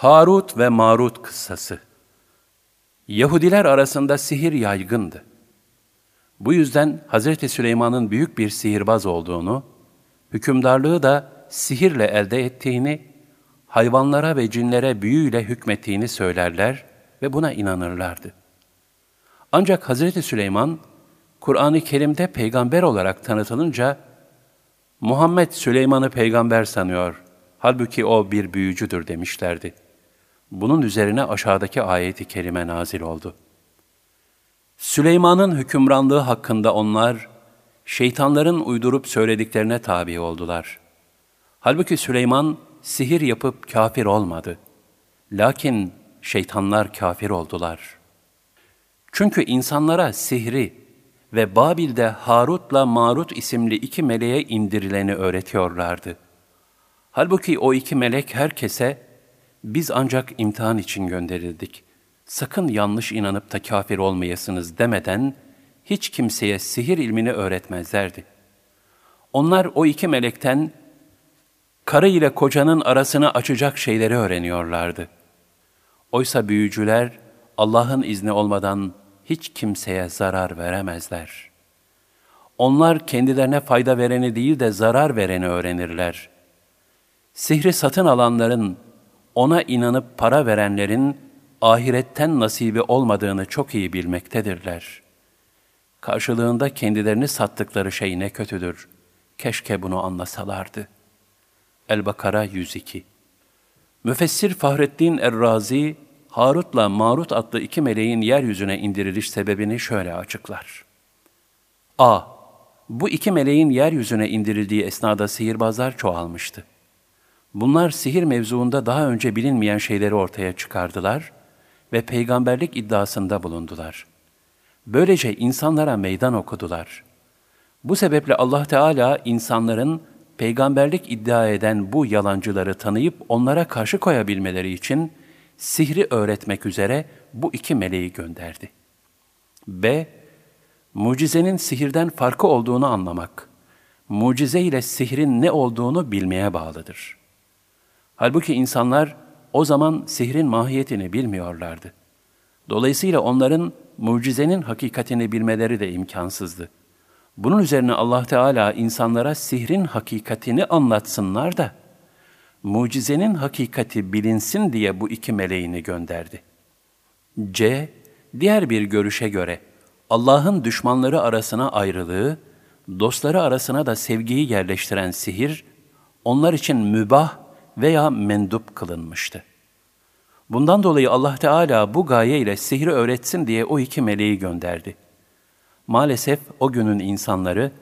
Harut ve Marut kıssası Yahudiler arasında sihir yaygındı. Bu yüzden Hz. Süleyman'ın büyük bir sihirbaz olduğunu, hükümdarlığı da sihirle elde ettiğini, hayvanlara ve cinlere büyüyle hükmettiğini söylerler ve buna inanırlardı. Ancak Hz. Süleyman, Kur'an-ı Kerim'de peygamber olarak tanıtılınca, Muhammed Süleyman'ı peygamber sanıyor, halbuki o bir büyücüdür demişlerdi. Bunun üzerine aşağıdaki ayeti kerime nazil oldu. Süleyman'ın hükümranlığı hakkında onlar, şeytanların uydurup söylediklerine tabi oldular. Halbuki Süleyman sihir yapıp kafir olmadı. Lakin şeytanlar kafir oldular. Çünkü insanlara sihri ve Babil'de Harut'la Marut isimli iki meleğe indirileni öğretiyorlardı. Halbuki o iki melek herkese, biz ancak imtihan için gönderildik. Sakın yanlış inanıp da kafir olmayasınız demeden, hiç kimseye sihir ilmini öğretmezlerdi. Onlar o iki melekten, karı ile kocanın arasını açacak şeyleri öğreniyorlardı. Oysa büyücüler, Allah'ın izni olmadan hiç kimseye zarar veremezler. Onlar kendilerine fayda vereni değil de zarar vereni öğrenirler. Sihri satın alanların, ona inanıp para verenlerin ahiretten nasibi olmadığını çok iyi bilmektedirler. Karşılığında kendilerini sattıkları şey ne kötüdür. Keşke bunu anlasalardı. El-Bakara 102 Müfessir Fahrettin Errazi, Harut'la Marut adlı iki meleğin yeryüzüne indiriliş sebebini şöyle açıklar. A. Bu iki meleğin yeryüzüne indirildiği esnada sihirbazlar çoğalmıştı. Bunlar sihir mevzuunda daha önce bilinmeyen şeyleri ortaya çıkardılar ve peygamberlik iddiasında bulundular. Böylece insanlara meydan okudular. Bu sebeple Allah Teala insanların peygamberlik iddia eden bu yalancıları tanıyıp onlara karşı koyabilmeleri için sihri öğretmek üzere bu iki meleği gönderdi. B. Mucizenin sihirden farkı olduğunu anlamak, mucize ile sihrin ne olduğunu bilmeye bağlıdır. Halbuki insanlar o zaman sihrin mahiyetini bilmiyorlardı. Dolayısıyla onların mucizenin hakikatini bilmeleri de imkansızdı. Bunun üzerine Allah Teala insanlara sihrin hakikatini anlatsınlar da, mucizenin hakikati bilinsin diye bu iki meleğini gönderdi. C. Diğer bir görüşe göre, Allah'ın düşmanları arasına ayrılığı, dostları arasına da sevgiyi yerleştiren sihir, onlar için mübah veya mendup kılınmıştı. Bundan dolayı Allah Teala bu gaye ile sihri öğretsin diye o iki meleği gönderdi. Maalesef o günün insanları,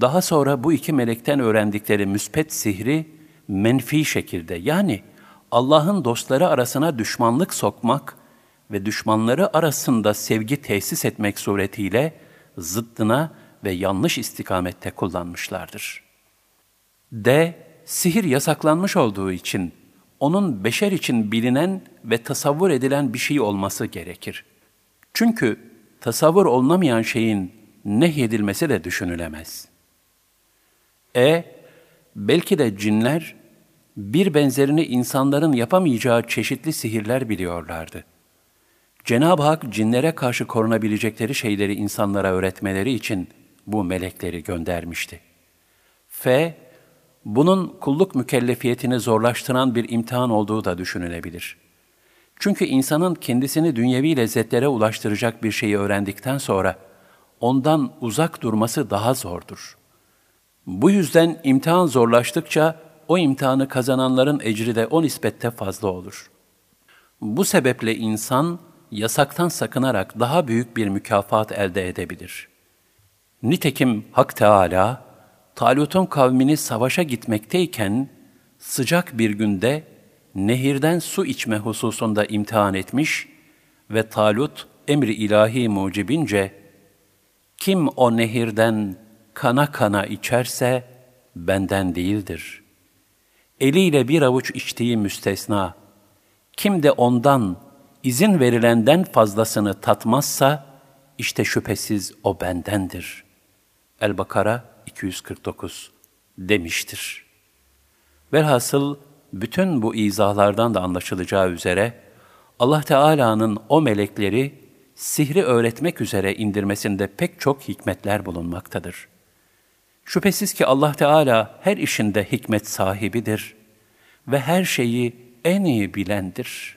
daha sonra bu iki melekten öğrendikleri müspet sihri menfi şekilde yani Allah'ın dostları arasına düşmanlık sokmak ve düşmanları arasında sevgi tesis etmek suretiyle zıddına ve yanlış istikamette kullanmışlardır. D sihir yasaklanmış olduğu için onun beşer için bilinen ve tasavvur edilen bir şey olması gerekir. Çünkü tasavvur olunamayan şeyin nehyedilmesi de düşünülemez. E, belki de cinler bir benzerini insanların yapamayacağı çeşitli sihirler biliyorlardı. Cenab-ı Hak cinlere karşı korunabilecekleri şeyleri insanlara öğretmeleri için bu melekleri göndermişti. F bunun kulluk mükellefiyetini zorlaştıran bir imtihan olduğu da düşünülebilir. Çünkü insanın kendisini dünyevi lezzetlere ulaştıracak bir şeyi öğrendikten sonra ondan uzak durması daha zordur. Bu yüzden imtihan zorlaştıkça o imtihanı kazananların ecri de o nispette fazla olur. Bu sebeple insan yasaktan sakınarak daha büyük bir mükafat elde edebilir. Nitekim Hak Teala Talut'un kavmini savaşa gitmekteyken sıcak bir günde nehirden su içme hususunda imtihan etmiş ve Talut emri ilahi mucibince kim o nehirden kana kana içerse benden değildir. Eliyle bir avuç içtiği müstesna, kim de ondan izin verilenden fazlasını tatmazsa, işte şüphesiz o bendendir. El-Bakara 249 demiştir. Velhasıl bütün bu izahlardan da anlaşılacağı üzere, Allah Teala'nın o melekleri sihri öğretmek üzere indirmesinde pek çok hikmetler bulunmaktadır. Şüphesiz ki Allah Teala her işinde hikmet sahibidir ve her şeyi en iyi bilendir.''